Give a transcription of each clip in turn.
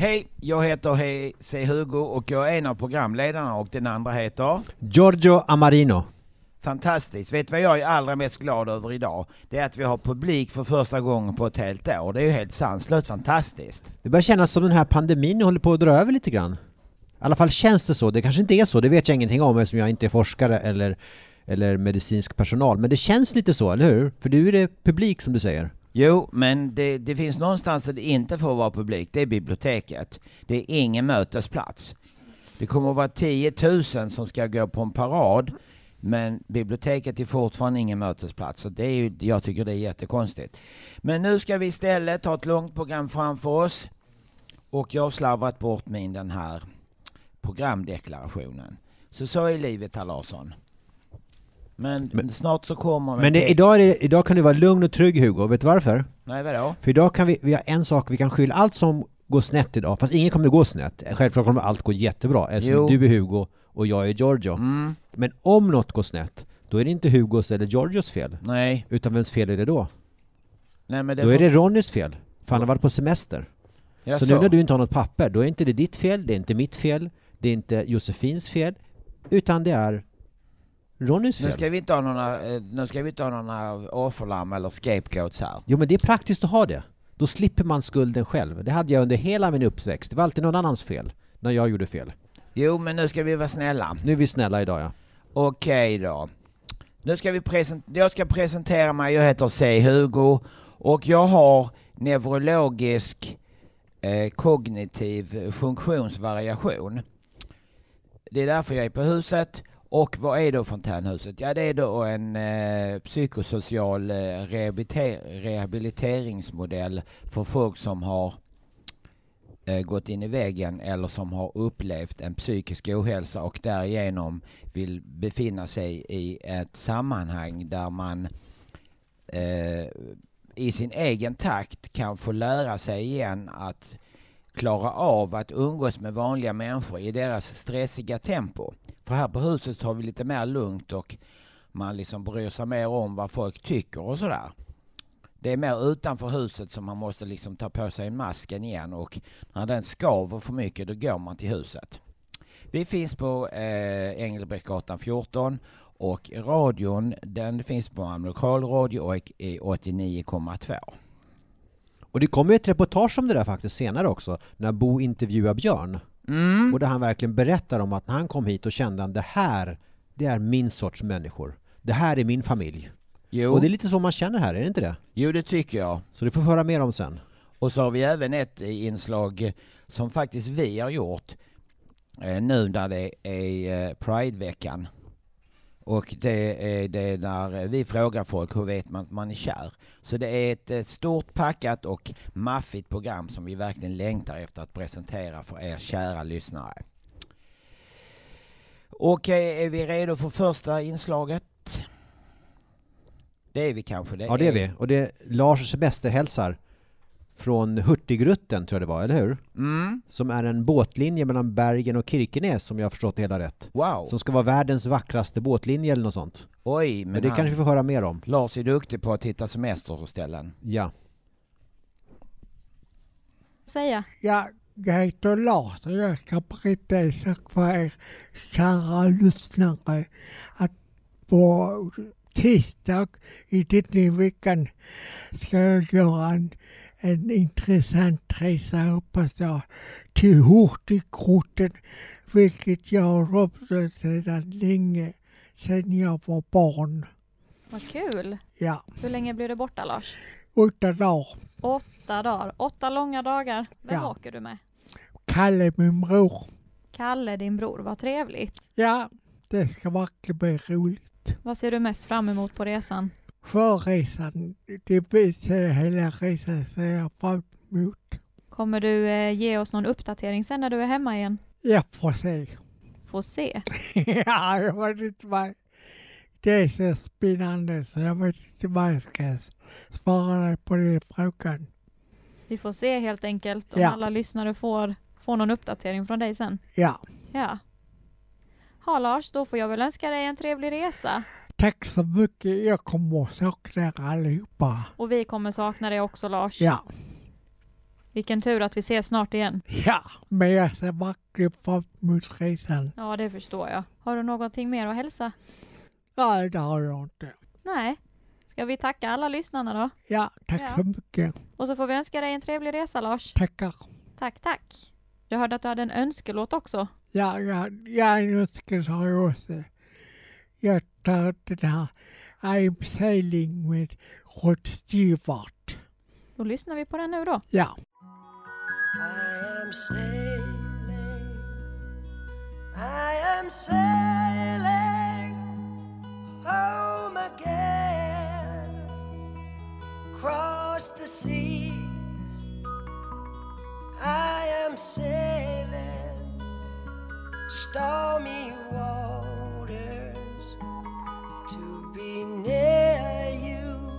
Hej, jag heter He C. Hugo och jag är en av programledarna och den andra heter? Giorgio Amarino. Fantastiskt. Vet du vad jag är allra mest glad över idag? Det är att vi har publik för första gången på ett helt år. Det är ju helt sanslöst fantastiskt. Det börjar kännas som den här pandemin håller på att dra över lite grann. I alla fall känns det så. Det kanske inte är så, det vet jag ingenting om eftersom jag inte är forskare eller, eller medicinsk personal. Men det känns lite så, eller hur? För du är det publik som du säger. Jo, men det, det finns någonstans där det inte får vara publik. Det är biblioteket. Det är ingen mötesplats. Det kommer att vara 10 000 som ska gå på en parad. Men biblioteket är fortfarande ingen mötesplats. Så det är ju, jag tycker det är jättekonstigt. Men nu ska vi istället ha ett långt program framför oss. Och jag har slarvat bort min den här programdeklarationen. Så så är livet herr Larsson. Men, Men- snart så kommer Men det, idag, det, idag kan du vara lugn och trygg Hugo, vet du varför? Nej vadå? För idag kan vi, vi har en sak, vi kan skylla allt som går snett idag, fast ingen kommer gå snett. Självklart kommer allt gå jättebra, eftersom Jo. du är Hugo och jag är Giorgio. Mm, Men om något går snett, då är det inte Hugos eller Giorgios fel. nej. Utan vems fel är det då? nej men det Då får- är det Ronnys fel, för han har varit på semester. Ja, så, nu när du inte har något papper, då är inte det ditt fel, det är inte mitt fel, det är inte Josefins fel, utan det är Ronnys Nu fel. ska vi inte ha några, eh, nu ska vi inte ha några offerlamm eller scapegoats här. Jo men det är praktiskt att ha det. Då slipper man skulden själv. Det hade jag under hela min uppväxt. Det var alltid någon annans fel, när jag gjorde fel. Jo, men nu ska vi vara snälla. Nu är vi snälla idag ja. Okej då. Nu ska vi present- jag ska presentera mig, jag heter C. Hugo och jag har neurologisk eh, kognitiv funktionsvariation. Det är därför jag är på huset. Och vad är då fontänhuset? Ja, det är då en eh, psykosocial eh, rehabiliter- rehabiliteringsmodell för folk som har eh, gått in i väggen eller som har upplevt en psykisk ohälsa och därigenom vill befinna sig i ett sammanhang där man eh, i sin egen takt kan få lära sig igen att klara av att umgås med vanliga människor i deras stressiga tempo. För här på huset har vi lite mer lugnt och man liksom bryr sig mer om vad folk tycker och sådär. Det är mer utanför huset som man måste liksom ta på sig masken igen och när den skaver för mycket då går man till huset. Vi finns på eh, Engelbrektsgatan 14 och radion den finns på Malmö lokalradio och i 89,2. Och det kommer ju ett reportage om det där faktiskt senare också, när Bo intervjuar Björn. Mm. Och där han verkligen berättar om att när han kom hit och kände att det här, det är min sorts människor. Det här är min familj. Jo, Och det är lite så man känner här, är det inte det? jo, det tycker jag. Så det får vi höra mer om sen. Och så har vi även ett inslag som faktiskt vi har gjort eh, nu när det är eh, Prideveckan. Och det är det när vi frågar folk hur vet man att man är kär. Så det är ett, eh, stort packat och maffigt program som vi verkligen längtar efter att presentera för er kära lyssnare. Okej, är vi redo för första inslaget? Det är vi kanske. Det Ja, det är vi. Och det är Lars semesterhälsar från Hurtigruten, tror jag det var, eller hur? Mm, Som är en båtlinje mellan Bergen och Kirkenes, som jag har förstått det hela rätt. wow. Som ska vara världens vackraste båtlinje eller något sånt. Oj, men, Men det han, kanske vi får höra mer om. Lars är duktig på att hitta semesterställen. Ja. säga? Ja, jag heter Lars och jag ska berätta en sak för er kära lyssnare. Att på tisdag i denna veckan ska jag göra en, en intressant resa, hoppas jag, till Hurtigruten, vilket jag har drömt sedan länge, sedan jag var barn. Vad kul! Ja, Hur länge blir du borta Lars? åtta dagar. Åtta dagar. Åtta långa dagar. Vem Ja. åker du med? Kalle, min bror. Kalle, din bror. Vad trevligt. Ja, det ska verkligen bli roligt. Vad ser du mest fram emot på resan? Förresan, det bästa hela resan ser jag fram emot. Kommer du eh, ge oss någon uppdatering sen när du är hemma igen? Jag får se. Får se. ja, jag vet inte vad... Det är så spännande så jag vet inte vad jag ska svara dig på den frågan. Vi får se helt enkelt om Ja. alla lyssnare får, får någon uppdatering från dig sen. Ja, Ja. Ja Lars, då får jag väl önska dig en trevlig resa. Tack så mycket. Jag kommer att sakna er allihopa. Och vi kommer sakna dig också Lars. Ja, Vilken tur att vi ses snart igen. Ja, men jag ser vackert fram emot resan. Ja, det förstår jag. Har du någonting mer att hälsa? Nej, det har jag inte. Nej. Ska vi tacka alla lyssnarna då? Ja, tack Ja. så mycket. Och så får vi önska dig en trevlig resa Lars. Tackar. Tack, tack. Jag hörde att du hade en önskelåt också. Ja, ja, ja, nu ska jag också. Jag tar den här I'm sailing with Rod Stewart. Då lyssnar vi på den nu då. Ja. I am sailing, I am sailing home again, across the sea. I am sailing stormy waters to be near you,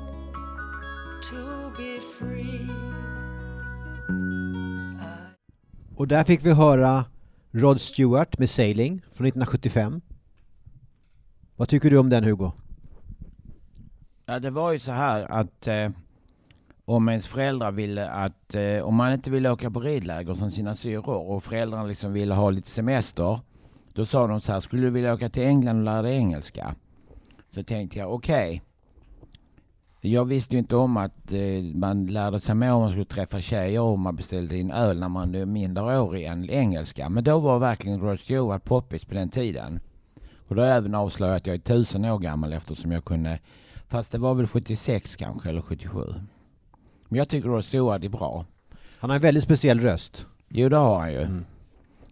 to be free. Och där fick vi höra Rod Stewart med Sailing från 1975. Vad tycker du om den Hugo? Ja, det var ju så här att eh, om ens föräldrar ville att, eh, om man inte ville åka på ridläger som sina syrror och föräldrarna liksom ville ha lite semester, då sa de så här, skulle du vilja åka till England och lära dig engelska? Så tänkte jag, okej. Jag visste ju inte om att eh, man lärde sig mer om man skulle träffa tjejer och om man beställde in öl när man är mindreårig än engelska. Men då var verkligen Rod Stewart poppis på den tiden. Och då har jag även avslöjat att jag är tusen år gammal eftersom jag kunde Fast det var väl 76 kanske, eller 77. Men jag tycker Rod Stewart är bra. Han har en väldigt speciell röst. Jo, det har han ju. Mm.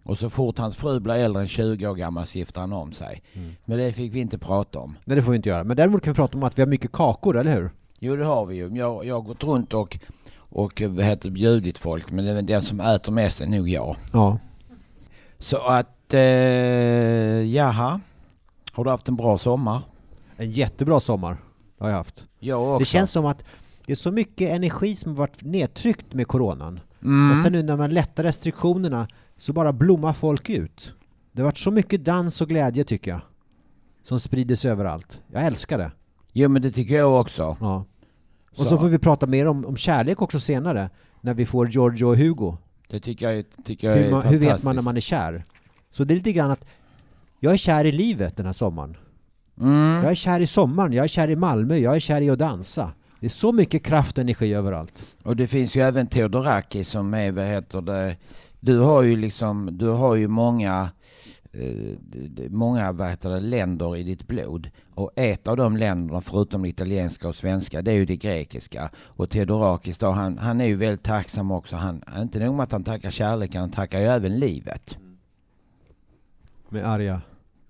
Och så fort hans fru blir äldre än 20 år gammal så gifter han om sig. Mm. Men det fick vi inte prata om. Nej, det får vi inte göra. Men däremot kan vi prata om att vi har mycket kakor, eller hur? Jo, det har vi ju. Jag, jag har gått runt och, och vad heter bjudit folk, men det är väl den som äter mest är nog jag. Ja. Så att, eh, jaha. Har du haft en bra sommar? En jättebra sommar har jag haft. Jag också. Det känns som att det är så mycket energi som har varit nedtryckt med coronan. mm. Och sen nu när man lättar restriktionerna så bara blommar folk ut. Det har varit så mycket dans och glädje tycker jag. Som sprider överallt. Jag älskar det. Jo, men det tycker jag också. Ja. Och Så. så får vi prata mer om, om kärlek också senare. När vi får Giorgio och Hugo. Det tycker jag, tycker jag Hur, man, hur vet man när man är kär? Så det är lite grann att jag är kär i livet den här sommaren. Mm. Jag är kär i sommaren, jag är kär i Malmö, jag är kär i att dansa. Det är så mycket kraft och energi överallt. Och det finns ju även Theodoraki som är, vad heter det, du har ju liksom, du har ju många, eh, många vad länder i ditt blod. Och ett av de länderna, förutom det italienska och svenska, det är ju det grekiska. Och Theodorakis då, han, han är ju väldigt tacksam också. Han, inte nog med att han tackar kärleken, han tackar ju även livet. Med arga.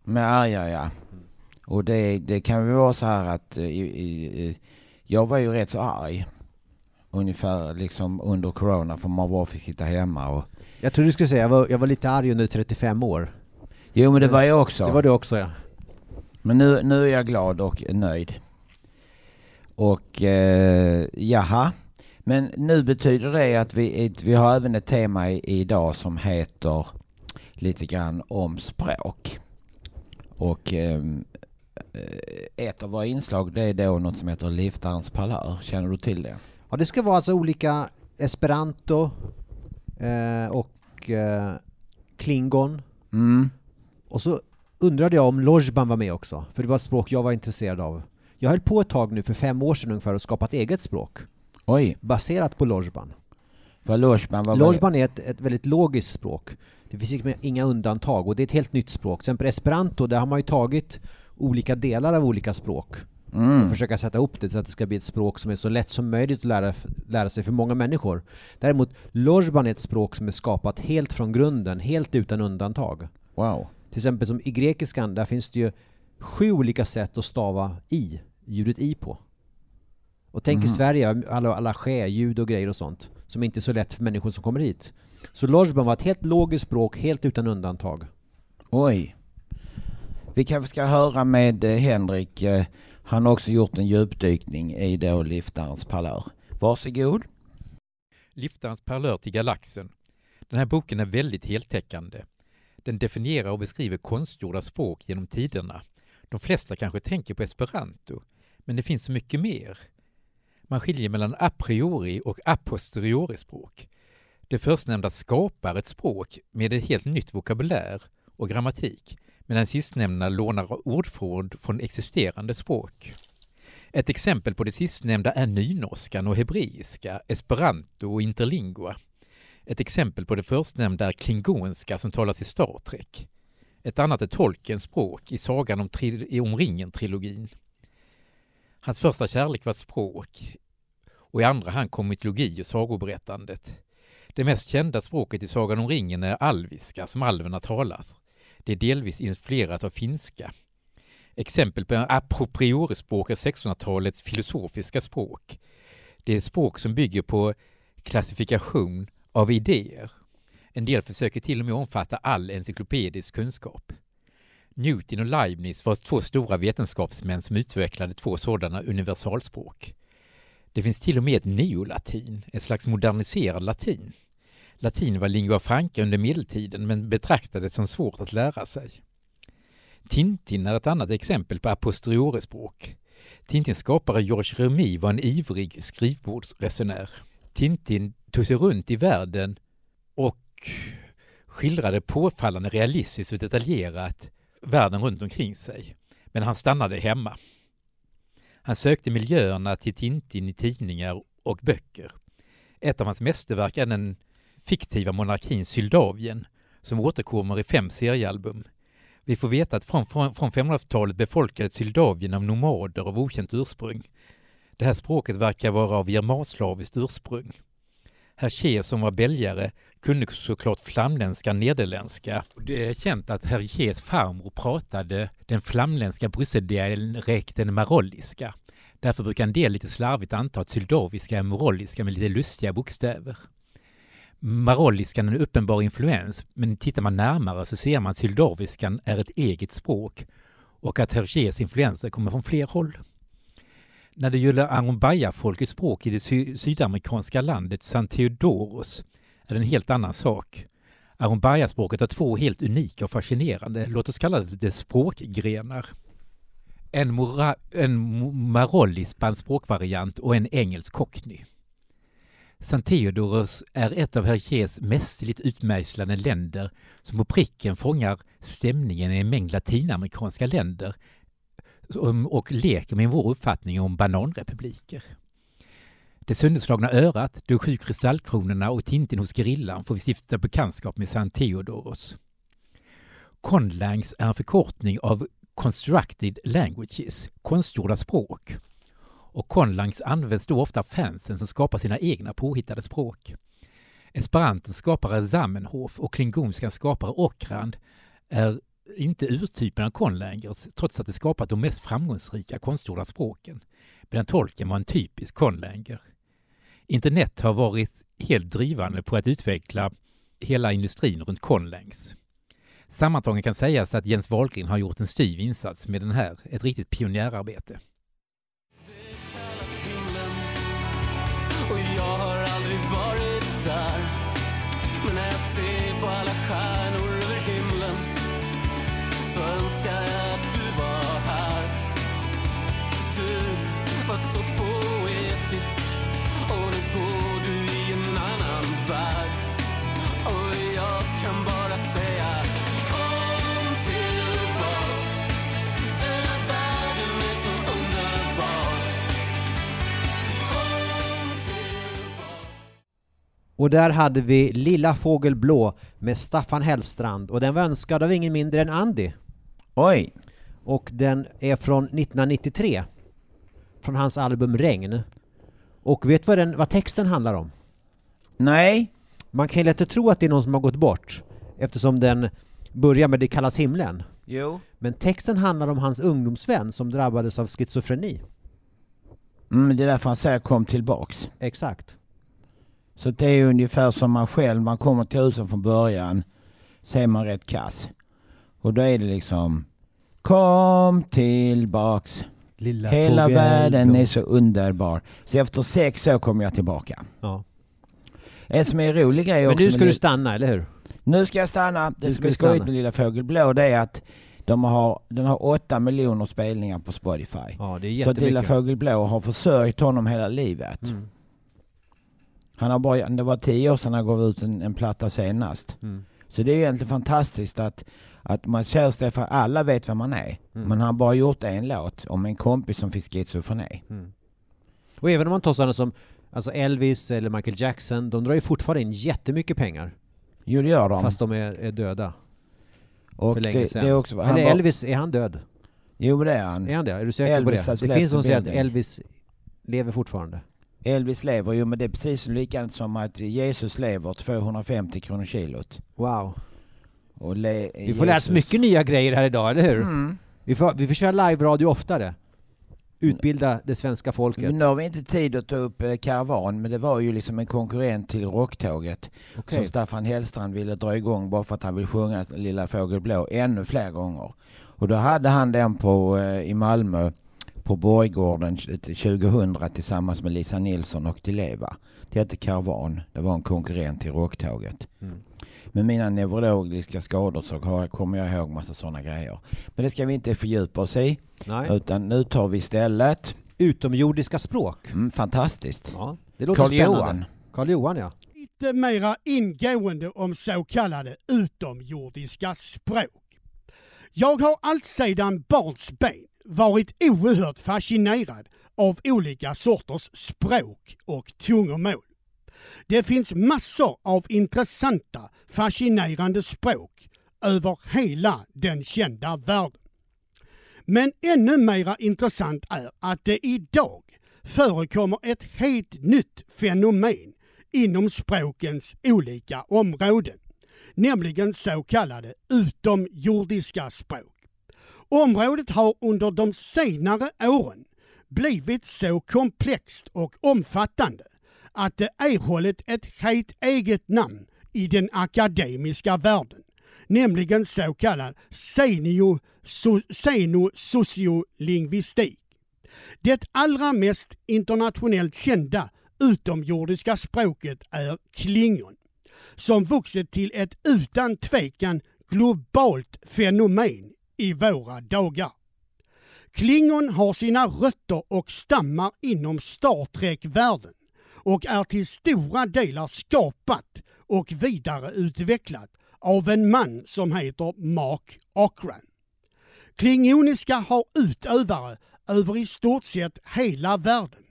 Med arga ja. Och det, det kan väl vara så här att eh, i, i, jag var ju rätt så arg. Ungefär liksom under corona för man bara fick sitta hemma och Jag tror du skulle säga, jag var, jag var lite arg under 35 år. Jo men det var jag också. Det var du också ja. Men nu, nu är jag glad och nöjd. Och eh, jaha. Men nu betyder det att vi, vi har även ett tema i, idag som heter lite grann om språk. Och ehm, eh, ett av våra inslag det är då något som heter Liftarens palör. Känner du till det? Ja, det ska vara alltså olika esperanto eh, och eh, klingon. Mm. Och så undrade jag om Lojban var med också, för det var ett språk jag var intresserad av. Jag höll på ett tag nu, för fem år sedan ungefär, och skapa ett eget språk Oj, baserat på Lojban. vad Lojban var Lojban är ett, ett väldigt logiskt språk. Det finns inga undantag och det är ett helt nytt språk. Till exempel esperanto, där har man ju tagit olika delar av olika språk Mm. och försöka sätta ihop det så att det ska bli ett språk som är så lätt som möjligt att lära, lära sig för många människor. Däremot, Lojban är ett språk som är skapat helt från grunden, helt utan undantag. Wow. Till exempel som i grekiskan, där finns det ju sju olika sätt att stava i, ljudet i på. Och tänk i Mhm. Sverige, alla, alla ske, ljud och grejer och sånt, som inte är så lätt för människor som kommer hit. Så Lojban var ett helt logiskt språk, helt utan undantag. Oj. Vi kanske ska höra med eh, Henrik. Han har också gjort en djupdykning i då Liftarens parlör. Varsågod. Liftarens parlör till galaxen. Den här boken är väldigt heltäckande. Den definierar och beskriver konstgjorda språk genom tiderna. De flesta kanske tänker på esperanto, men det finns så mycket mer. Man skiljer mellan a priori och a posteriori språk. Det förstnämnda skapar ett språk med ett helt nytt vokabulär och grammatik, medan sistnämnda lånar ordförråd från existerande språk. Ett exempel på det sistnämnda är nynorskan och hebreiska, esperanto och interlingua. Ett exempel på det förstnämnda är klingonska som talas i Star Trek. Ett annat är Tolkiens språk i sagan om, tri- om ringen-trilogin. Hans första kärlek var språk och i andra hand kom mytologi och sagoberättandet. Det mest kända språket i Sagan om ringen är alviska som alverna talar. Det är delvis influerat av finska. Exempel på a är 1600-talets filosofiska språk. Det är ett språk som bygger på klassifikation av idéer. En del försöker till och med omfatta all encyklopedisk kunskap. Newton och Leibniz var två stora vetenskapsmän som utvecklade två sådana universalspråk. Det finns till och med ett neolatin, ett slags moderniserad latin. Latin var lingua franca under medeltiden men betraktades som svårt att lära sig. Tintin är ett annat exempel på apostriorespråk. Tintins skapare Georges Remy var en ivrig skrivbordsresenär. Tintin tog sig runt i världen och skildrade påfallande realistiskt och detaljerat världen runt omkring sig. Men han stannade hemma. Han sökte miljöerna till Tintin i tidningar och böcker. Ett av hans mästerverk är den fiktiva monarkin Syldavien som återkommer i fem seriealbum. Vi får veta att från, från, från 500-talet befolkades Syldavien av nomader av okänt ursprung. Det här språket verkar vara av germanslaviskt ursprung. Hergé som var belgare kunde såklart flamländska nederländska. Det är känt att Hergés farmor pratade den flamländska brysseldialekten marolliska. Därför brukar en del lite slarvigt anta att syldaviska är morolliska med lite lustiga bokstäver. Marolliskan är en uppenbar influens, men tittar man närmare så ser man att syldaviskan är ett eget språk och att Hergés influenser kommer från fler håll. När det gäller Arumbaya-folkets språk i det sy sydamerikanska landet San Theodoros är det en helt annan sak. Arumbaya-språket har två helt unika och fascinerande, låt oss kalla det språkgrenar. En, mora, en marollispan språkvariant och en engelsk cockney. San Theodoros är ett av Hergés mästerligt utmejslade länder som på pricken fångar stämningen i en mängd latinamerikanska länder um, och leker med vår uppfattning om bananrepubliker. Det sönderslagna örat, de sju kristallkronorna och Tintin hos gerillan får vi stifta bekantskap med San Theodoros. Conlangs är en förkortning av Constructed Languages, konstgjorda språk. Och conlangs används då ofta av fansen som skapar sina egna påhittade språk. Esperantons skapare Zamenhof och klingonskans skapare Okrand är inte urtypen av conlangers trots att de skapat de mest framgångsrika konstgjorda språken. Medan tolken var en typisk conlanger. Internet har varit helt drivande på att utveckla hela industrin runt conlangs. Sammantaget kan sägas att Jens Wahlgren har gjort en styv insats med den här, ett riktigt pionjärarbete. Och jag Och där hade vi Lilla Fågel Blå med Staffan Hellstrand och den var önskad av ingen mindre än Andy. Oj! Och den är från 1993. Från hans album Regn. Och vet du vad, den, vad texten handlar om? Nej? Man kan ju lätt tro att det är någon som har gått bort eftersom den börjar med Det kallas himlen. Jo. Men texten handlar om hans ungdomsvän som drabbades av schizofreni. Mm, det är därför han säger kom tillbaks. Exakt. Så det är ungefär som man själv, man kommer till husen från början, så är man rätt kass. Och då är det liksom Kom tillbaks. Lilla Hela fågel världen är så underbar. Så efter sex år kommer jag tillbaka. Ja. En som är en rolig grej Men också nu med ska du stanna, eller hur? Nu ska jag stanna. Det Nu som ska är skojigt med Lilla Fågel Blå det är att de har, den har åtta miljoner spelningar på Spotify. Ja, det är Så Lilla. Fågel Blå har försörjt honom hela livet. Mm. Han har bara, det var tio år sedan han gav ut en, en platta senast. Mm. Så det är egentligen fantastiskt att, att man kör Stefan, alla vet vem man är. Mm. Men han har bara gjort en låt om en kompis som fick schizofreni. Mm. Och även om man tar sådana som alltså Elvis eller Michael Jackson, de drar ju fortfarande in jättemycket pengar. Jo det gör de. Fast de är, är döda. och för länge det, sedan. det är också, han Eller var- Elvis, är han död? Jo det är han. Är han det? Är du säker Elvis på det? Det finns de som säger att. Elvis lever fortfarande. Elvis lever ju men det är precis likadant som att Jesus lever 250 kronor kilot. Wow. Och le, Vi får lära oss mycket nya grejer här idag, eller hur? Mm. Vi, får, vi får köra live-radio oftare. Utbilda det svenska folket. Nu har vi inte tid att ta upp eh, Karavan men det var ju liksom en konkurrent till Rocktåget Okej. som Staffan Hellstrand ville dra igång bara för att han vill sjunga Lilla Fågel Blå ännu fler gånger. Och då hade han den på, eh, i Malmö på Borggården 2000 tillsammans med Lisa Nilsson och Dileva. Det hette Karavan. Det var en konkurrent till Rocktåget. Mm. Med mina neurologiska skador så har, kommer jag ihåg massa sådana grejer. Men det ska vi inte fördjupa oss i. Nej. Utan nu tar vi istället, Utomjordiska språk. mm, fantastiskt, Ja, det låter Karl spännande. Johan. Karl Johan, ja. lite mera ingående om så kallade utomjordiska språk. Jag har alltsedan barnsben varit oerhört fascinerad av olika sorters språk och tungomål. Det finns massor av intressanta, fascinerande språk över hela den kända världen. Men ännu mera intressant är att det idag förekommer ett helt nytt fenomen inom språkens olika områden, nämligen så kallade utomjordiska språk. Området har under de senare åren blivit så komplext och omfattande att det erhållit ett helt eget namn i den akademiska världen, nämligen så kallad senosociolingvistik. Det allra mest internationellt kända utomjordiska språket är klingon, som vuxit till ett utan tvekan globalt fenomen i våra dagar. Klingon har sina rötter och stammar inom Star Trek-världen och är till stora delar skapat och vidareutvecklat av en man som heter Mark Ockran. Klingoniska har utövare över i stort sett hela världen.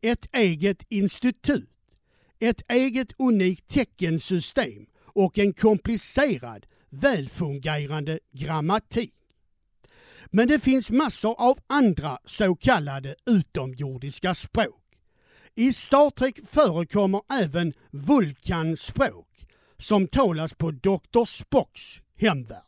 Ett eget institut, ett eget unikt teckensystem och en komplicerad, välfungerande grammatik. Men det finns massor av andra så kallade utomjordiska språk. I Star Trek förekommer även vulkanspråk som talas på Dr. Spocks hemvärld.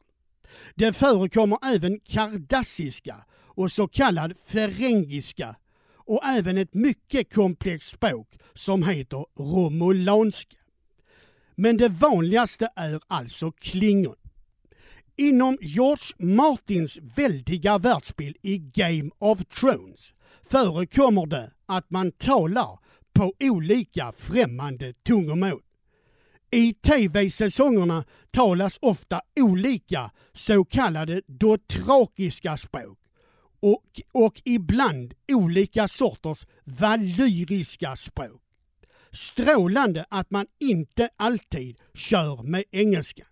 Det förekommer även kardassiska och så kallad ferengiska och även ett mycket komplext språk som heter romulanska. Men det vanligaste är alltså klingon. Inom George Martins väldiga världsbild i Game of Thrones förekommer det att man talar på olika främmande tungomål. I tv-säsongerna talas ofta olika så kallade dotrakiska språk och, och ibland olika sorters valyriska språk. Strålande att man inte alltid kör med engelska.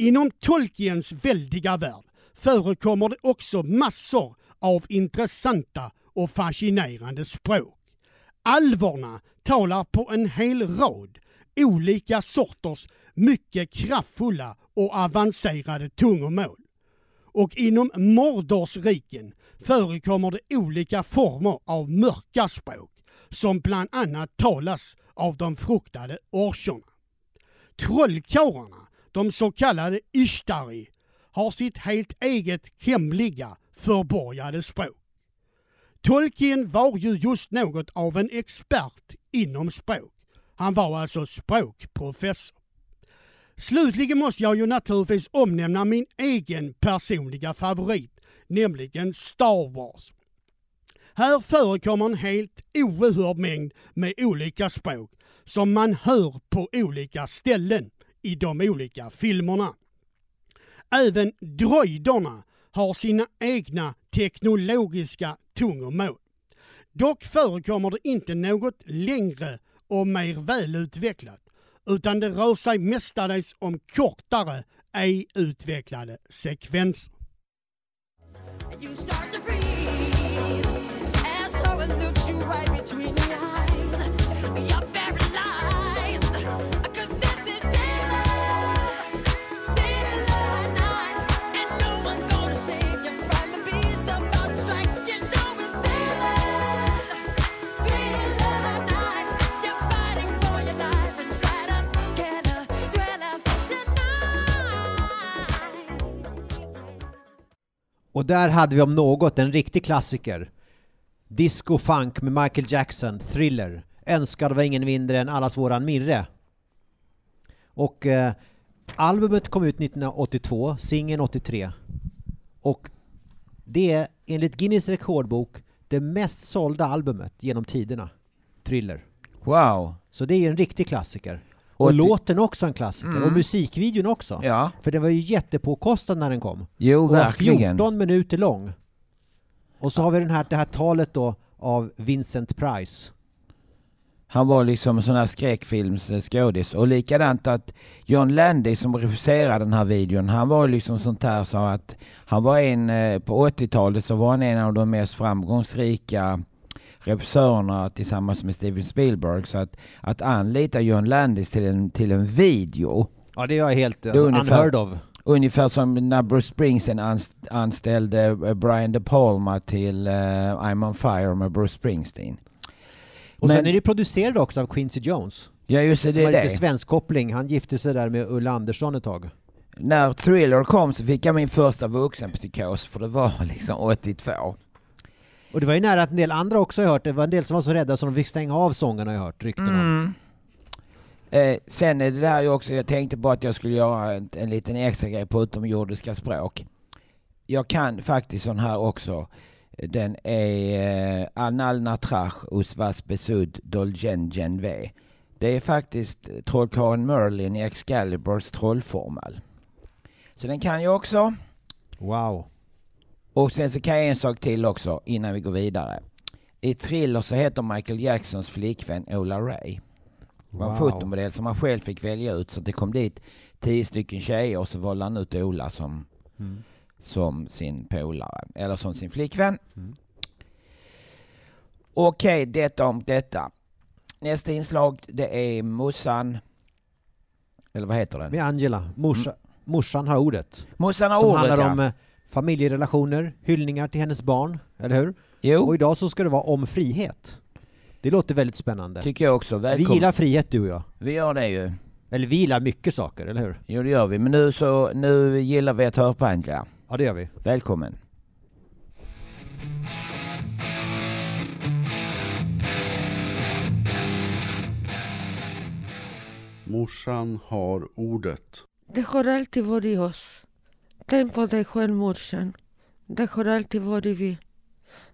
Inom Tolkiens väldiga värld förekommer det också massor av intressanta och fascinerande språk. Alvorna talar på en hel rad olika sorters mycket kraftfulla och avancerade tungomål. Och inom Mordorsriken förekommer det olika former av mörka språk som bland annat talas av de fruktade orcherna. Trollkarlarna, de så kallade Ishtari, har sitt helt eget hemliga förborgade språk. Tolkien var ju just något av en expert inom språk. Han var alltså språkprofessor. Slutligen måste jag ju naturligtvis omnämna min egen personliga favorit, nämligen Star Wars. Här förekommer en helt oerhörd mängd med olika språk som man hör på olika ställen i de olika filmerna. Även droiderna har sina egna teknologiska tungomål. Dock förekommer det inte något längre och mer välutvecklat, utan det rör sig mestadels om kortare, ej-utvecklade sekvenser. Och där hade vi om något en riktig klassiker. Disco Funk med Michael Jackson, Thriller. Önskad var ingen mindre än allas våran Mirre. Och eh, albumet kom ut 1982, singeln 83. Och det är enligt Guinness rekordbok det mest sålda albumet genom tiderna. Thriller. Wow. Så det är ju en riktig klassiker. Och Och, låten också en klassiker. Mm. Och musikvideon också. Ja. För det var ju jättepåkostad när den kom. Jo, Och verkligen. 14 minuter lång. Och så har vi den här, det här talet då av Vincent Price. Han var liksom en sån här skräckfilmsskådis. Och likadant att John Landy som regisserade den här videon, han var liksom sånt här så att han var en, eh, på 80-talet så var han en av de mest framgångsrika regissörerna tillsammans med Steven Spielberg. Så att, att anlita John Landis till en, till en video, Ja, det är helt är alltså, ungefär- unheard of. ungefär som när Bruce Springsteen anst- anställde eh, Brian De Palma till eh, I'm on fire med Bruce Springsteen. Och Men- sen är det producerad också av Quincy Jones. Ja just det, Som det har är lite det. svensk koppling. Han gifte sig där med Ulla Andersson ett tag. När Thriller kom så fick jag min första vuxenpsykos för det var liksom 82. Och det var ju nära att en del andra också har hört. Det var en del som var så rädda så de fick stänga av sången har jag hört rykten om. Mm. Eh, sen är det där ju också, jag tänkte på att jag skulle göra en, en liten extra grej på utomjordiska språk. Jag kan faktiskt sån här också. Den är eh, Anal Natrach us vas besud dolgen genve. Det är faktiskt trollkarlen Merlin i Excaliburs trollformel. Så den kan jag också. Wow. Och sen så kan jag en sak till också innan vi går vidare. I Thriller så heter Michael Jacksons flickvän Ola Ray. Det var en Wow. fotomodell som han själv fick välja ut. Så det kom dit tio stycken tjejer och så valde han ut Ola som, Mm. som sin polare. Eller som sin flickvän. Mm. Okej, detta om detta. Nästa inslag det är Mossan. Eller vad heter den? Med Angela. Morsa, Morsan har ordet. Mossan har Som ordet handlar ja. om eh, familjerelationer, hyllningar till hennes barn. Eller hur? Och Jo, idag så ska det vara om frihet. Det låter väldigt spännande. tycker jag också. Vi Välkommen. gillar frihet du och jag. vi gör det ju. Eller vi gillar mycket saker, eller hur? Jo det gör vi. Men nu så, nu gillar vi att höra på Angela. Ja, det gör vi. Välkommen. Morsan har ordet. Det har alltid varit oss. Tänk på dig själv morsan. Det har alltid varit vi.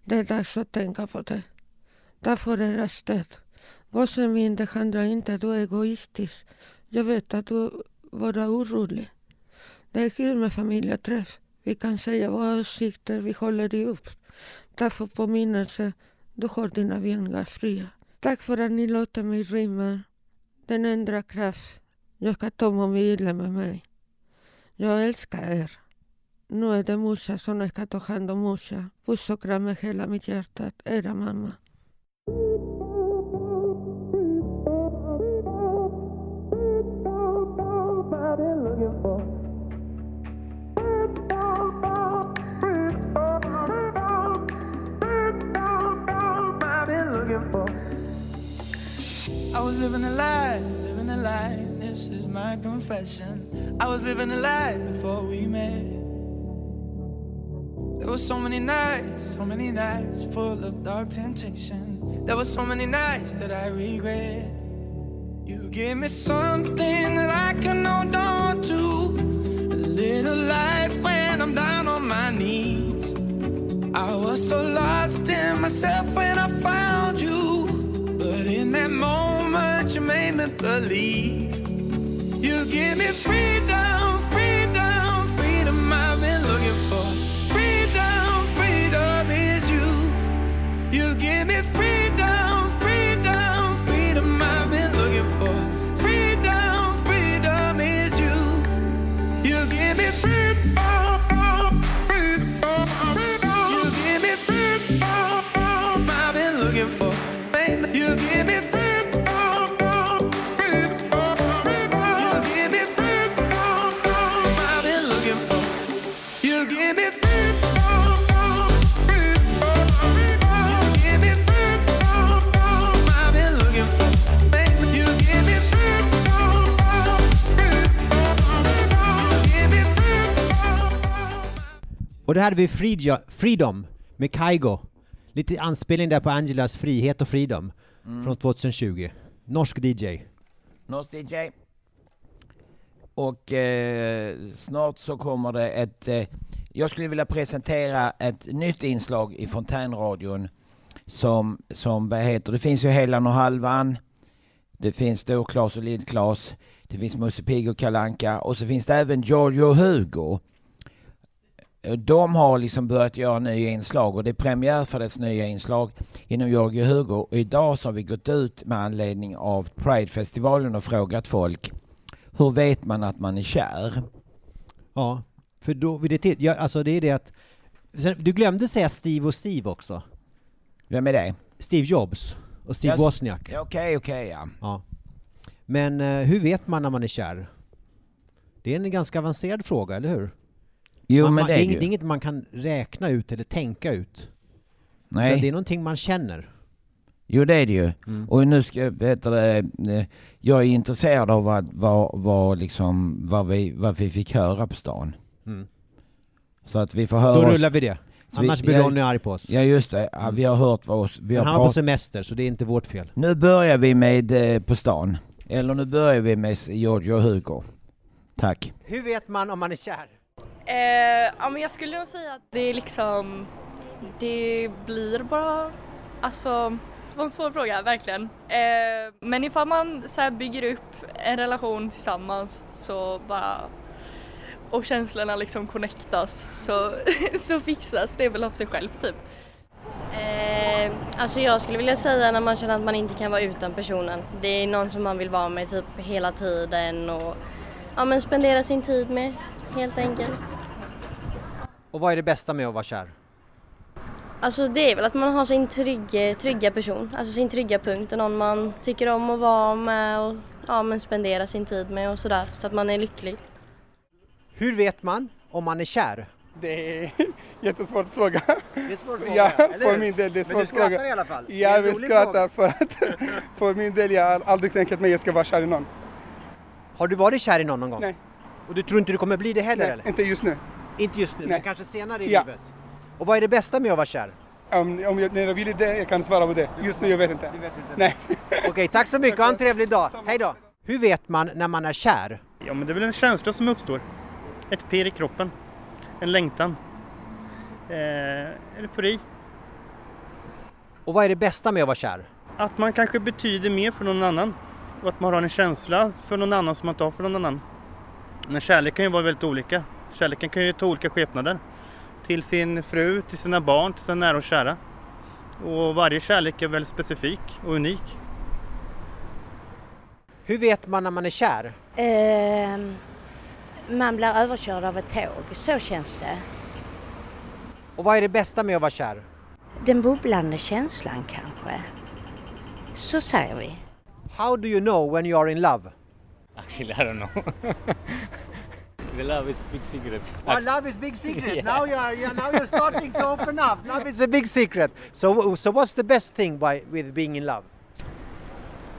Det är dags att tänka på det. Därför är jag stöd. Gossen min, det handlar inte, du är egoistisk. Jag vet att du var orolig. Det är kul med familjeträff. Vi kan säga våra åsikter, vi håller ihop. Därför påminnelse, du har dina vingar fria. Tack för att ni låter mig rymma. Den ändrar kraft. Jag ska ta om vi gillar med mig. Jag älskar er. Nu är det morsa som ska ta hand om morsa. Puss och kram med hela mitt hjärta. Era mamma. I was living a lie, living a lie. This is my confession. I was living a lie before we met. There were so many nights, so many nights full of dark temptation. There were so many nights that I regret. You gave me something that I can hold on to. A little light when I'm down on my knees. I was so lost in myself when I found you. But in that moment, you made me believe. You give me freedom, Och det hade vi Freedom, Freedom med Kaigo. Lite anspelning där på Angelas Frihet och Freedom Mm. från 2020. Norsk DJ. Norsk DJ. Och eh, snart så kommer det ett... Eh, jag skulle vilja presentera ett nytt inslag i Fontänradion som, som vad heter, det finns ju Helan och Halvan, det finns Storklas och Lill-Klas, det finns Musse Pigg och Kalanka och så finns det även Giorgio Hugo. Eh, De har liksom börjat göra nya inslag och det är premiär för dess nya inslag inom och Hugo. Och idag så har vi gått ut med anledning av Pride-festivalen och frågat folk hur vet man att man är kär? Ja, för då vid det ja, alltså det är det att sen, du glömde säga Steve och Steve också. Vem är det? Steve Jobs och Steve Yes. Wozniak. Okej, okej ja. Ja. Men eh, hur vet man när man är kär? Det är en ganska avancerad fråga, eller hur? Jo man, men man, det är det, är, ju. det är inget man kan räkna ut eller tänka ut. Utan Det är Nej, någonting man känner. jo det är det ju. Mm. Och nu ska jag, heter det, eh, jag är intresserad av vad, vad, vad, liksom, vad, vi, vad vi fick höra på stan. Mm. Så att vi får höra Då oss- rullar vi det. så vi- Annars blir ja, Ronny arg på oss. Ja just det, ja, vi har hört vad oss, vi Men har han var på semester, så det är inte vårt fel. Nu börjar vi med eh, På stan. Eller nu börjar vi med Giorgio och Hugo. Tack. Hur vet man om man är kär? Eh, ja, men jag skulle nog säga att det är liksom, det blir bara, alltså, det var en svår fråga, verkligen. Eh, men ifall man så här bygger upp en relation tillsammans så bara, och känslorna liksom connectas så, så fixas det väl av sig själv typ. Eh, alltså jag skulle vilja säga när man känner att man inte kan vara utan personen. Det är någon som man vill vara med typ hela tiden och ja, men spendera sin tid med helt enkelt. Och vad är det bästa med att vara kär? Alltså det är väl att man har sin trygga, trygga person, alltså sin trygga punkt, någon man tycker om att vara med och ja, men spendera sin tid med och sådär så att man är lycklig. Hur vet man om man är kär? Det är en jättesvår fråga. Det är en svår Ja, för min del det är en Men svår du skrattar fråga. i alla fall. Ja, vi skrattar för att för min del jag har aldrig tänkt att jag ska vara kär i någon. Har du varit kär i någon någon gång? Nej. Och du tror inte du kommer bli det heller Nej, eller? inte just nu. Inte just nu, Nej. men kanske senare i Ja. livet? Och vad är det bästa med att vara kär? Om, om jag, när jag vill det, jag kan svara på det. Just nu, jag vet inte. Nej. Okej, tack så mycket, ha en trevlig dag. Hej då! Hur vet man när man är kär? Ja, men det är väl en känsla som uppstår. Ett pirr i kroppen. En längtan. Eh, eufori. Och vad är det bästa med att vara kär? Att man kanske betyder mer för någon annan. Och att man har en känsla för någon annan som man inte har för någon annan. Men kärlek kan ju vara väldigt olika. Kärleken kan ju ta olika skepnader. Till sin fru, till sina barn, till sina nära och kära. Och varje kärlek är väldigt specifik och unik. Hur vet man när man är kär? Ehm, man blir överkörd av ett tåg, så känns det. Och vad är det bästa med att vara kär? Den bubblande känslan kanske. Så säger vi. How do you know when you are in love? Actually, I don't know. the love is big secret. Oh, love is big secret. Yeah. Now you are you, now you're starting to open up. Love is a big secret. So so what's the best thing by with being in love?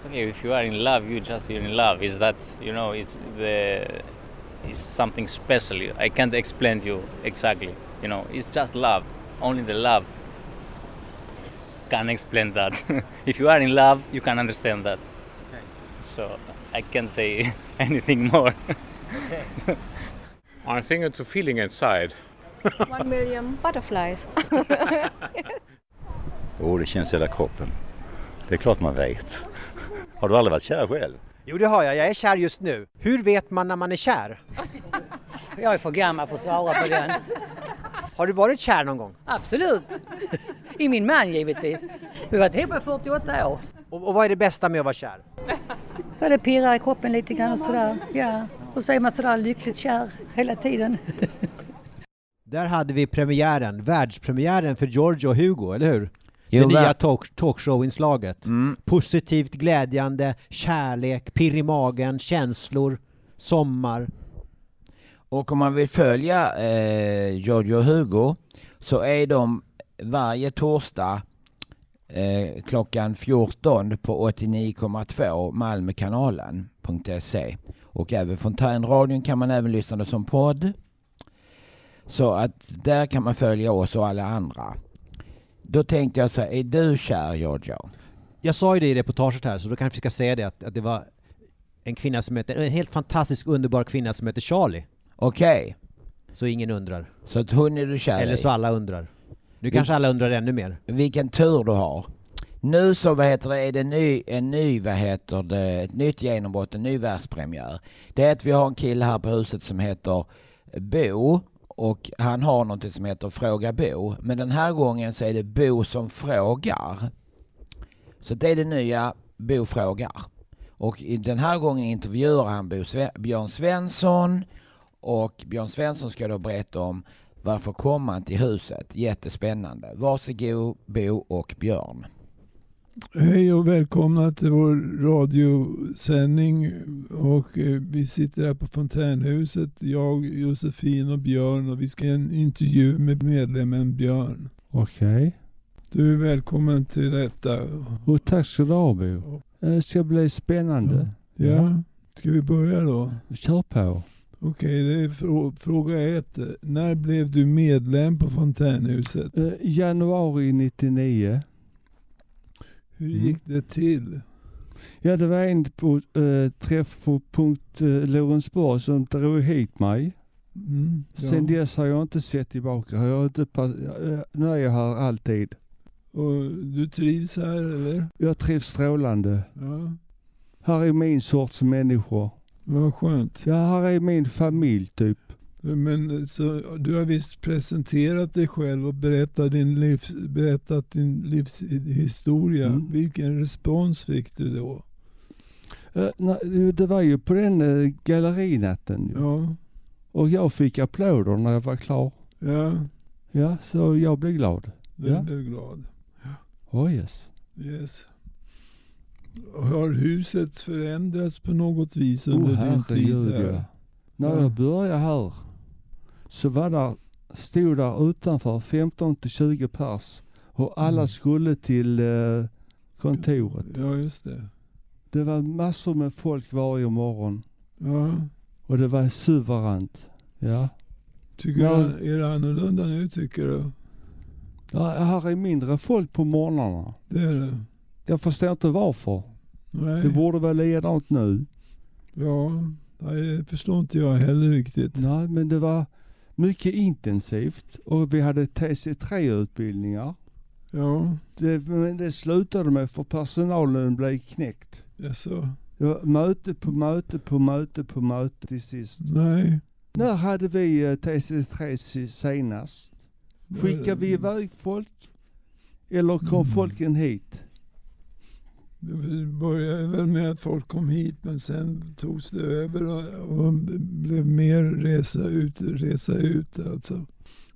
Okay, if you are in love, you just you're in love. Is that you know? It's the it's something special. I can't explain to you exactly. You know, it's just love. Only the love can explain that. if you are in love, you can understand that. Okay. So I can't say anything more. I think it's a feeling inside. One million butterflies. Jo, det känns i hela kroppen. Det är klart man vet. Har du aldrig varit kär själv? Jo, det har jag. Jag är kär just nu. Hur vet man när man är kär? Jag är för gammal för att svara på den. Har du varit kär någon gång? Absolut. I min man givetvis. Vi har varit ihop i 48 år. Och, och vad är det bästa med att vara kär? Ja, det pirrar i kroppen lite grann och sådär. Ja. Och så är man sådär lyckligt kär hela tiden. Där hade vi premiären, världspremiären för George och Hugo, eller hur? Jo, det nya talk, talkshow-inslaget. Mm. Positivt, glädjande, kärlek, pirr i magen, känslor, sommar. Och om man vill följa eh, Giorgio och Hugo så är de varje torsdag eh, klockan 14 på 89,2 Malmökanalen.se och även Fontänradion kan man även lyssna som podd. Så att där kan man följa oss och alla andra. Då tänkte jag så här, är du kär Giorgio? Jag sa ju det i reportaget här, så då kanske vi ska säga det att, att det var en kvinna som heter, en helt fantastisk underbar kvinna som heter Charlie. Okej. Så ingen undrar. Så att hon är du kär Eller så alla undrar. Nu kanske alla undrar ännu mer. Vilken tur du har. Nu så vad heter det, är det ny, en ny, vad heter det, ett nytt genombrott, en ny världspremiär. Det är att vi har en kille här på huset som heter Bo och han har något som heter Fråga Bo. Men den här gången så är det Bo som frågar. Så det är det nya Bo frågar. Och den här gången intervjuar han Björn Svensson och Björn Svensson ska då berätta om varför kom han till huset. Jättespännande. Varsågod Bo och Björn. Hej och välkomna till vår radiosändning. Och eh, vi sitter här på Fontänhuset, jag, Josefin och Björn och vi ska göra en intervju med medlemmen Björn. Okej. Du är välkommen till detta. Och tack ska du ha Bo. Det ska bli spännande. Ja, ska vi börja då? Kör på. Okej, frå- fråga ett. När blev du medlem på Fontänhuset? Eh, januari 99. Hur Mm. gick det till? Ja, det var en på, eh, träff på punkt eh, Lorensborg som drog hit mig. Mm, ja. Sen dess har jag inte sett tillbaka. Jag inte pass- eh, nu är jag här alltid. Och du trivs här eller? Jag trivs strålande. Ja, Här är min sorts människor. Vad skönt. Ja, här är min familj typ. Men så, du har visst presenterat dig själv och berättat din, livs, berättat din livshistoria. Mm. Vilken respons fick du då? Eh, det var ju på den eh, gallerinatten. Ja, Och jag fick applåder när jag var klar. ja Ja, så jag blev glad. du Ja. blev glad. Oh yes. Yes. Har huset förändrats på något vis under oh, din tid här? ja. När Ja. jag började här så var där, stod där utanför 15 till 20 pers och alla Mm. skulle till eh, kontoret. Ja, just det. Det var massor med folk varje morgon Ja. och det var suveränt. Ja. Tycker du, är det annorlunda nu tycker du? ja, här är mindre folk på morgnarna. Det är det. Jag förstår inte varför. Nej. Det borde vara likadant nu. Ja, det förstår inte jag heller riktigt. Nej, men det var mycket intensivt och vi hade TC3-utbildningar. Ja, Det, men det slutade med för personalen blev knäckt. jaså? Var möte på möte på möte på möte till sist. Nej. När hade vi eh, TC3 si- senast? Skickade vi iväg folk? Eller kom Mm. folken hit? Det började väl med att folk kom hit men sen togs det över och, och blev mer resa ut, resa ut alltså.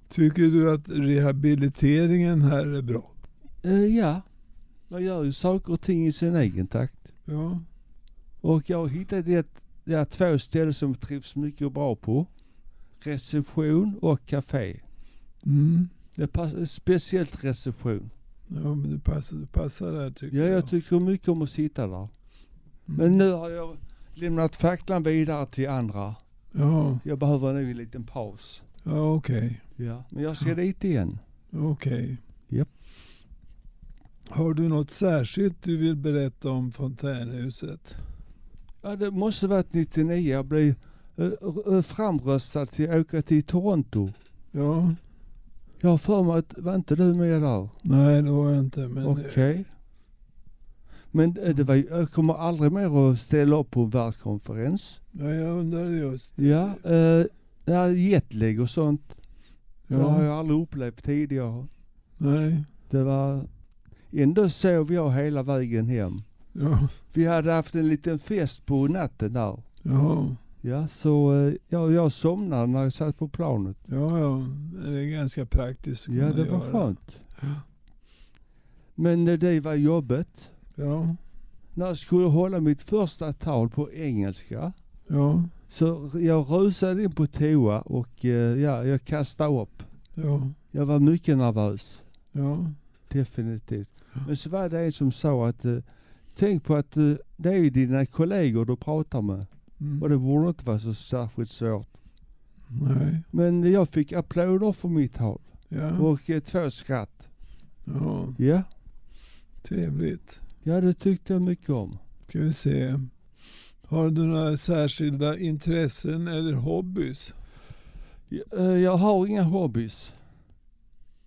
Tycker du att rehabiliteringen här är bra? Eh, ja, man gör ju saker och ting i sin egen takt. Ja. Och jag har hittat ett, ja, två ställen som trivs mycket bra på. Reception och café. Mm. Det passar, speciellt reception. Ja, men det passar, det passar där tycker Ja, jag. jag tycker mycket om att sitta där. Men nu har jag lämnat facklan vidare till andra. Ja, Jag behöver nu en liten paus. ja okej. Ja, men jag ska dit igen. Okej. Japp. Har du något särskilt du vill berätta om fontänhuset? Ja, det måste varit 99. Jag blev eh, eh, framröstad till att åka till Toronto. Ja. Jag har för mig att, var inte du med där? Nej, det var jag inte. Men Okej. Men eh, det var, jag kommer aldrig mer att ställa upp på en världskonferens. ja, jag undrade just. Ja, eh, jetlag och sånt. Det Ja. har jag aldrig upplevt tidigare. Nej. Det var... Ändå sov jag hela vägen hem. Ja. Vi hade haft en liten fest på natten där. Ja. Ja, så eh, ja, jag somnade när jag satt på planet. Ja, ja. Det är ganska praktiskt. Ja, det var göra. skönt. Men eh, det var jobbet. Ja. När jag skulle hålla mitt första tal på engelska. Ja. Så jag rusade in på toa och eh, ja, jag kastade upp. Ja. Jag var mycket nervös. Ja. Definitivt. Men så var det en som sa att tänk på att det är dina kollegor du pratar med. Mm. Och det borde inte vara så särskilt svårt. Nej. Men jag fick applåder från mitt håll. Ja. Och eh, två skratt. Ja, Ja. trevligt. ja, det tyckte jag mycket om. Ska vi se. Har du några särskilda intressen eller hobbys? Jag, eh, jag har inga hobbys.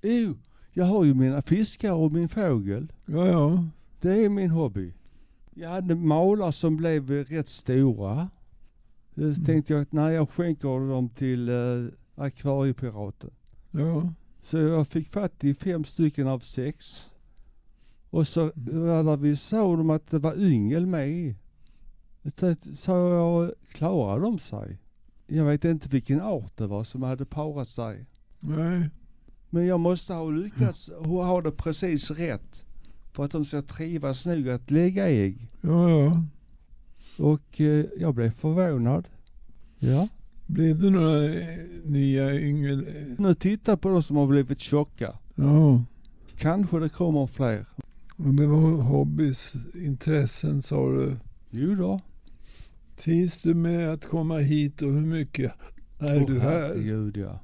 Jo, jag har ju mina fiskar och min fågel. Ja, ja. Det är min hobby. Jag hade malar som blev rätt stora. Mm. Så tänkte jag att när jag skänker dem till eh, Akvariepiraten. Ja. Så jag fick fatt i fem stycken av sex. Och så var det vi såg de att det var yngel med. Så jag, klarar de sig? Jag vet inte vilken art det var som hade parat sig. Nej. Men jag måste ha lyckats ha det precis rätt. För att de ska trivas nog att lägga ägg. Ja, ja. Och eh, jag blev förvånad. Ja. Blev det några eh, nya yngel? Nu titta på de som har blivit tjocka. Ja. Kanske det kommer fler. Och det var hobbys, intressen sa du. Jo då. Trivs du med att komma hit och hur mycket är Åh, du här? Herregud ja.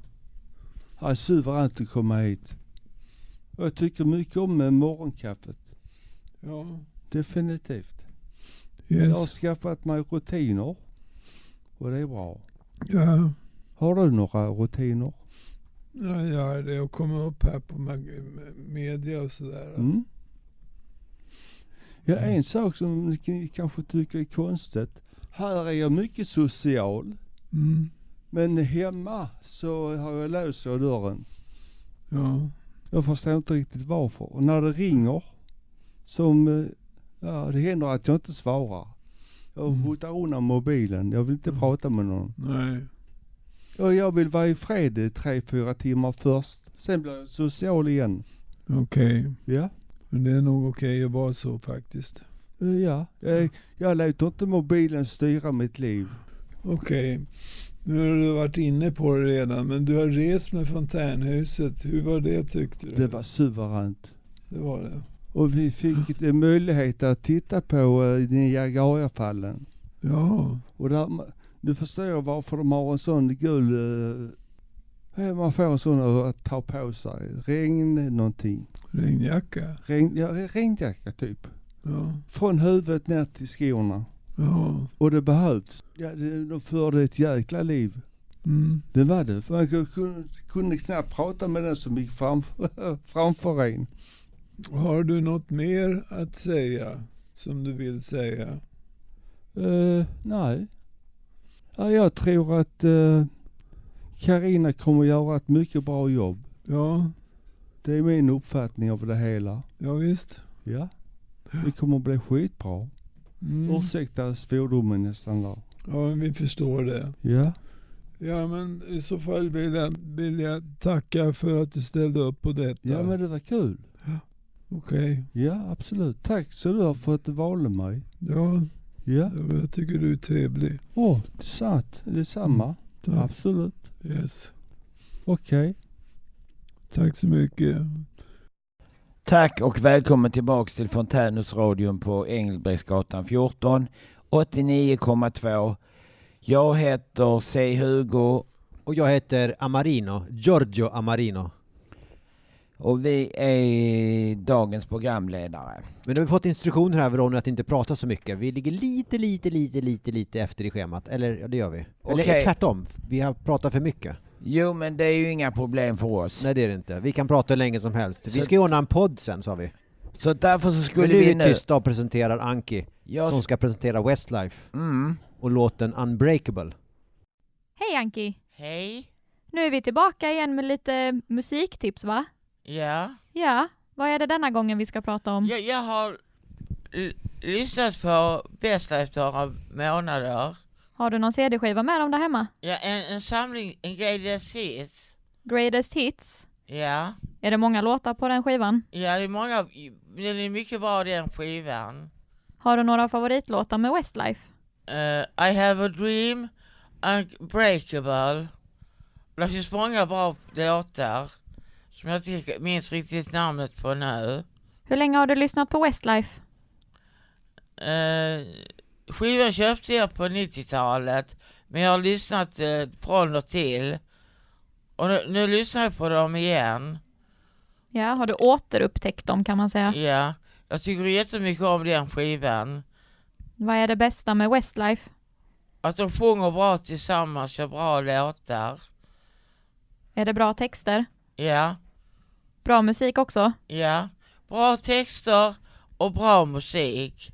Det är suveränt att komma hit. Och jag tycker mycket om eh, morgonkaffet. Ja. Definitivt. Jag har Yes. skaffat mig rutiner. Och det är bra. Ja. Har du några rutiner? Ja, ja, det är att komma upp här på media och sådär. Mm. Ja, en sak som ni kanske tycker är konstigt. Här är jag mycket social. Mm. Men hemma så har jag låst jag dörren. Ja. Jag förstår inte riktigt varför. Och när det ringer, som, eh, ja det händer att jag inte svarar. Jag hotar undan mobilen, jag vill inte prata med någon. Nej. Och jag vill vara i fred tre, fyra timmar först. Sen blir jag social igen. Okej. Ja. Men det är nog okej att vara så faktiskt. Ja, jag, jag låter inte mobilen styra mitt liv. Okej. Nu har du varit inne på det redan, men du har rest med fontänhuset. Hur var det tyckte du? Det var suveränt. Det var det. Och vi fick möjlighet att titta på uh, Niagarafallen. Ja. Och där, nu förstår jag varför de har en sån gul, uh, man får en sån att ta på sig. Regn någonting. Regnjacka? Regn, ja, regnjacka typ. Ja. Från huvudet ner till skorna. Ja. Och det behövs. Ja, det, de förde ett jäkla liv. Mm. Det var det. För man kunde, kunde knappt prata med den som gick fram, framför en. Har du något mer att säga som du vill säga? Uh, nej. Ja, jag tror att Karina kommer göra ett mycket bra jobb. Ja. Det är min uppfattning av det hela. Ja, visst. Ja. Det kommer bli skitbra. Mm. Ursäkta svordomen nästan där. Ja, vi förstår det. Ja. Ja, men i så fall vill jag, vill jag tacka för att du ställde upp på detta. Ja men det var kul. Okej. Ja absolut. Tack så du har för att du valde mig. Ja. Ja. Jag tycker du är trevlig. Åh, oh, sant. Detsamma. Mm, tack. Absolut. Yes. Okej. Tack så mycket. Tack och välkommen tillbaks till Fontänhusradion på Engelbrektsgatan 14 89,2. Jag heter C. Hugo. Och jag heter Amarino, Giorgio Amarino. Och vi är dagens programledare. Men nu har vi fått instruktioner här Ronny att inte prata så mycket. Vi ligger lite, lite, lite, lite, lite efter i schemat. Eller ja, det gör vi. Eller Okej. tvärtom, vi har pratat för mycket. Jo, men det är ju inga problem för oss. Nej det är det inte. Vi kan prata hur länge som helst. Vi Så- ska ju ordna en podd sen sa vi. Så därför så skulle Men nu vi är nu... vi tysta och presenterar Anki, Jag- som ska presentera Westlife. Mm. Och låten Unbreakable. Hej Anki! Hej. Nu är vi tillbaka igen med lite musiktips va? Ja. Ja, vad är det denna gången vi ska prata om? Jag, jag har lyssnat på bästa efter några månader. Har du någon CD-skiva med dem där hemma? Ja, en, en samling, en greatest hits. Greatest Hits? Ja. Är det många låtar på den skivan? Ja, det är många, den är mycket bra den skivan. Har du några favoritlåtar med Westlife? Eh, I have a dream, Unbreakable. Det finns många bra låtar som jag inte minns riktigt namnet på nu. Hur länge har du lyssnat på Westlife? Uh, skivan köpte jag på 90-talet Men jag har lyssnat eh, från och till. Och nu, nu lyssnar jag på dem igen. Ja, har du återupptäckt dem kan man säga. Ja, jag tycker jättemycket om den skivan. Vad är det bästa med Westlife? Att de sjunger bra tillsammans, kör bra låtar. Är det bra texter? Ja, Bra musik också? ja. Bra texter och bra musik.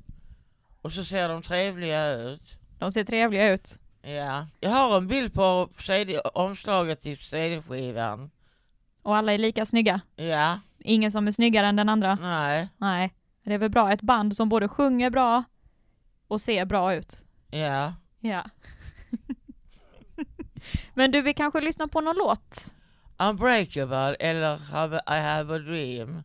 Och så ser de trevliga ut. De ser trevliga ut. Ja. Jag har en bild på CD, omslaget till CD-skivan. Och alla är lika snygga? Ja. Ingen som är snyggare än den andra? Nej. Nej. Det är väl bra, ett band som både sjunger bra och ser bra ut. Ja. Ja. Men du, vi kanske lyssnar på någon låt? Unbreakable eller have, I have a dream.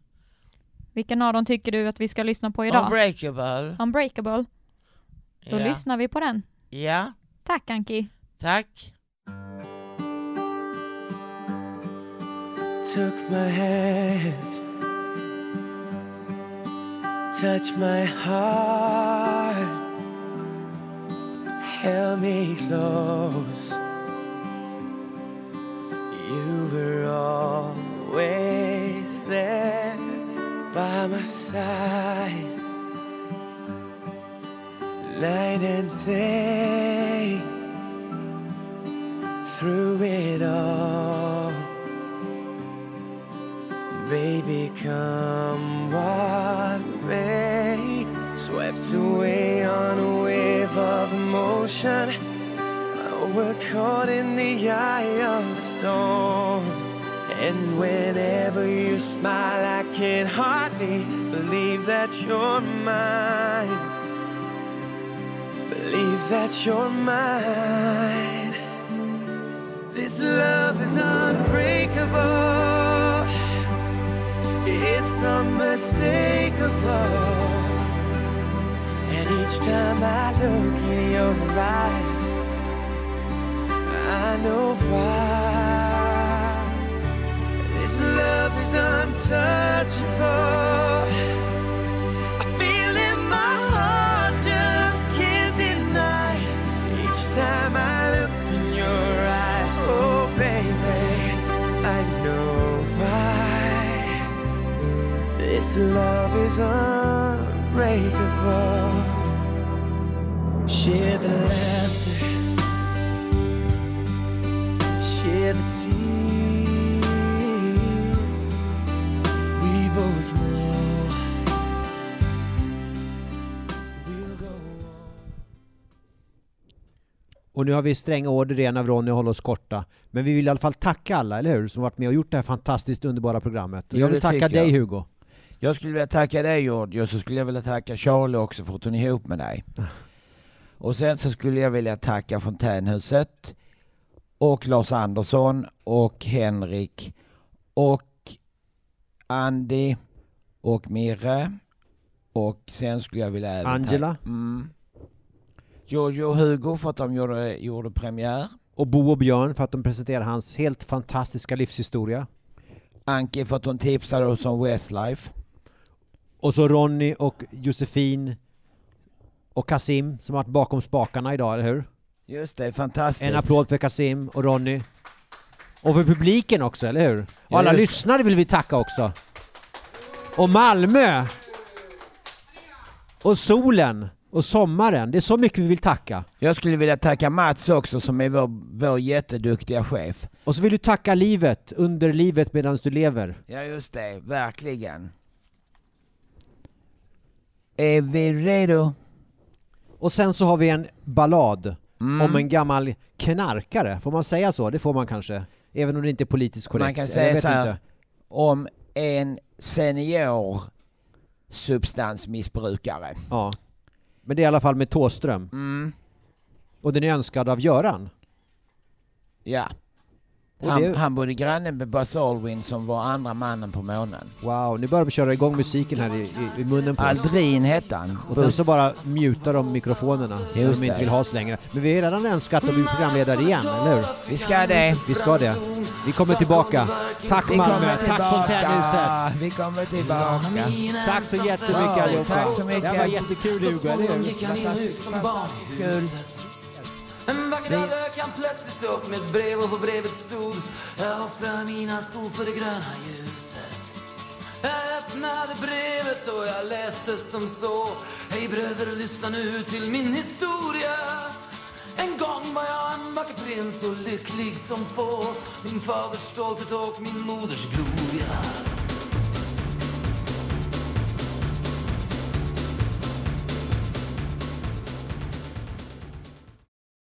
Vilken av dem tycker du att vi ska lyssna på idag? Unbreakable. Unbreakable. Då Ja. lyssnar vi på den. Ja. Tack Anki. Tack. took my hand, touched my heart, held me close. My side, night and day, through it all. Baby, come what may. Swept away on a wave of emotion. We're caught in the eye of the storm. And whenever you smile, I can hardly believe that you're mine. Believe that you're mine. This love is unbreakable. It's unmistakable. And each time I look in your eyes, I know why. Is untouchable. I feel in my heart, just can't deny. Each time I look in your eyes, oh baby, I know why. This love is unbreakable. Share the laughter, share the tears. Och nu har vi stränga order igen av Ronny att hålla oss korta. Men vi vill i alla fall tacka alla, eller hur? Som varit med och gjort det här fantastiskt underbara programmet. Och jag vill tacka jag. dig Hugo. Jag skulle vilja tacka dig George och så skulle jag vilja tacka Charlie också för att hon är ihop med dig. Och sen så skulle jag vilja tacka Fontänhuset och Lars Andersson och Henrik och Andy och Mirre och sen skulle jag vilja även Angela. tacka mm, Giorgio och Hugo för att de gjorde, gjorde premiär. Och Bo och Björn för att de presenterar hans helt fantastiska livshistoria. Anki för att hon tipsade oss om Westlife. Och så Ronny och Josefin och Kasim som varit bakom spakarna idag, eller hur? Just det, fantastiskt. En applåd för Kasim och Ronny. Och för publiken också, eller hur? Och alla lyssnare vill vi tacka också. Och Malmö! Och solen! Och sommaren. Det är så mycket vi vill tacka. Jag skulle vilja tacka Mats också som är vår, vår jätteduktiga chef. Och så vill du tacka livet, under livet medan du lever. Ja just det, verkligen. Är vi redo? Och sen så har vi en ballad Mm. om en gammal knarkare. Får man säga så? Det får man kanske. Även om det inte är politiskt korrekt. Man kan säga så här, inte. om en senior substansmissbrukare. Ja. Men det är i alla fall med Tåström. Mm. Och den är önskad av Göran. Ja. Han, det- han bodde granne med Buzz Aldrin som var andra mannen på månen. Wow, nu börjar de köra igång musiken här i, i, i munnen på oss. Aldrin hette han. Och sen så bara mutar de mikrofonerna när Just de inte det. vill ha oss längre. Men vi har redan önskat att bli programledare igen, eller hur? Vi ska det. Vi ska det. Vi kommer tillbaka. Tack Vi Malmö, tack. Fontänhuset. Vi kommer tillbaka. Tack så jättemycket allihopa. tack så mycket. Det var jättekul Hugo, eller hur? Kul. En vacker dag dök han plötsligt upp med ett brev och på brevet stod Jag offrar mina skor för det gröna ljuset. Jag öppnade brevet och jag läste som så Hej bröder, lyssna nu till min historia. En gång var jag en vacker prins och lycklig som få. Min faders stolthet och min moders gloria.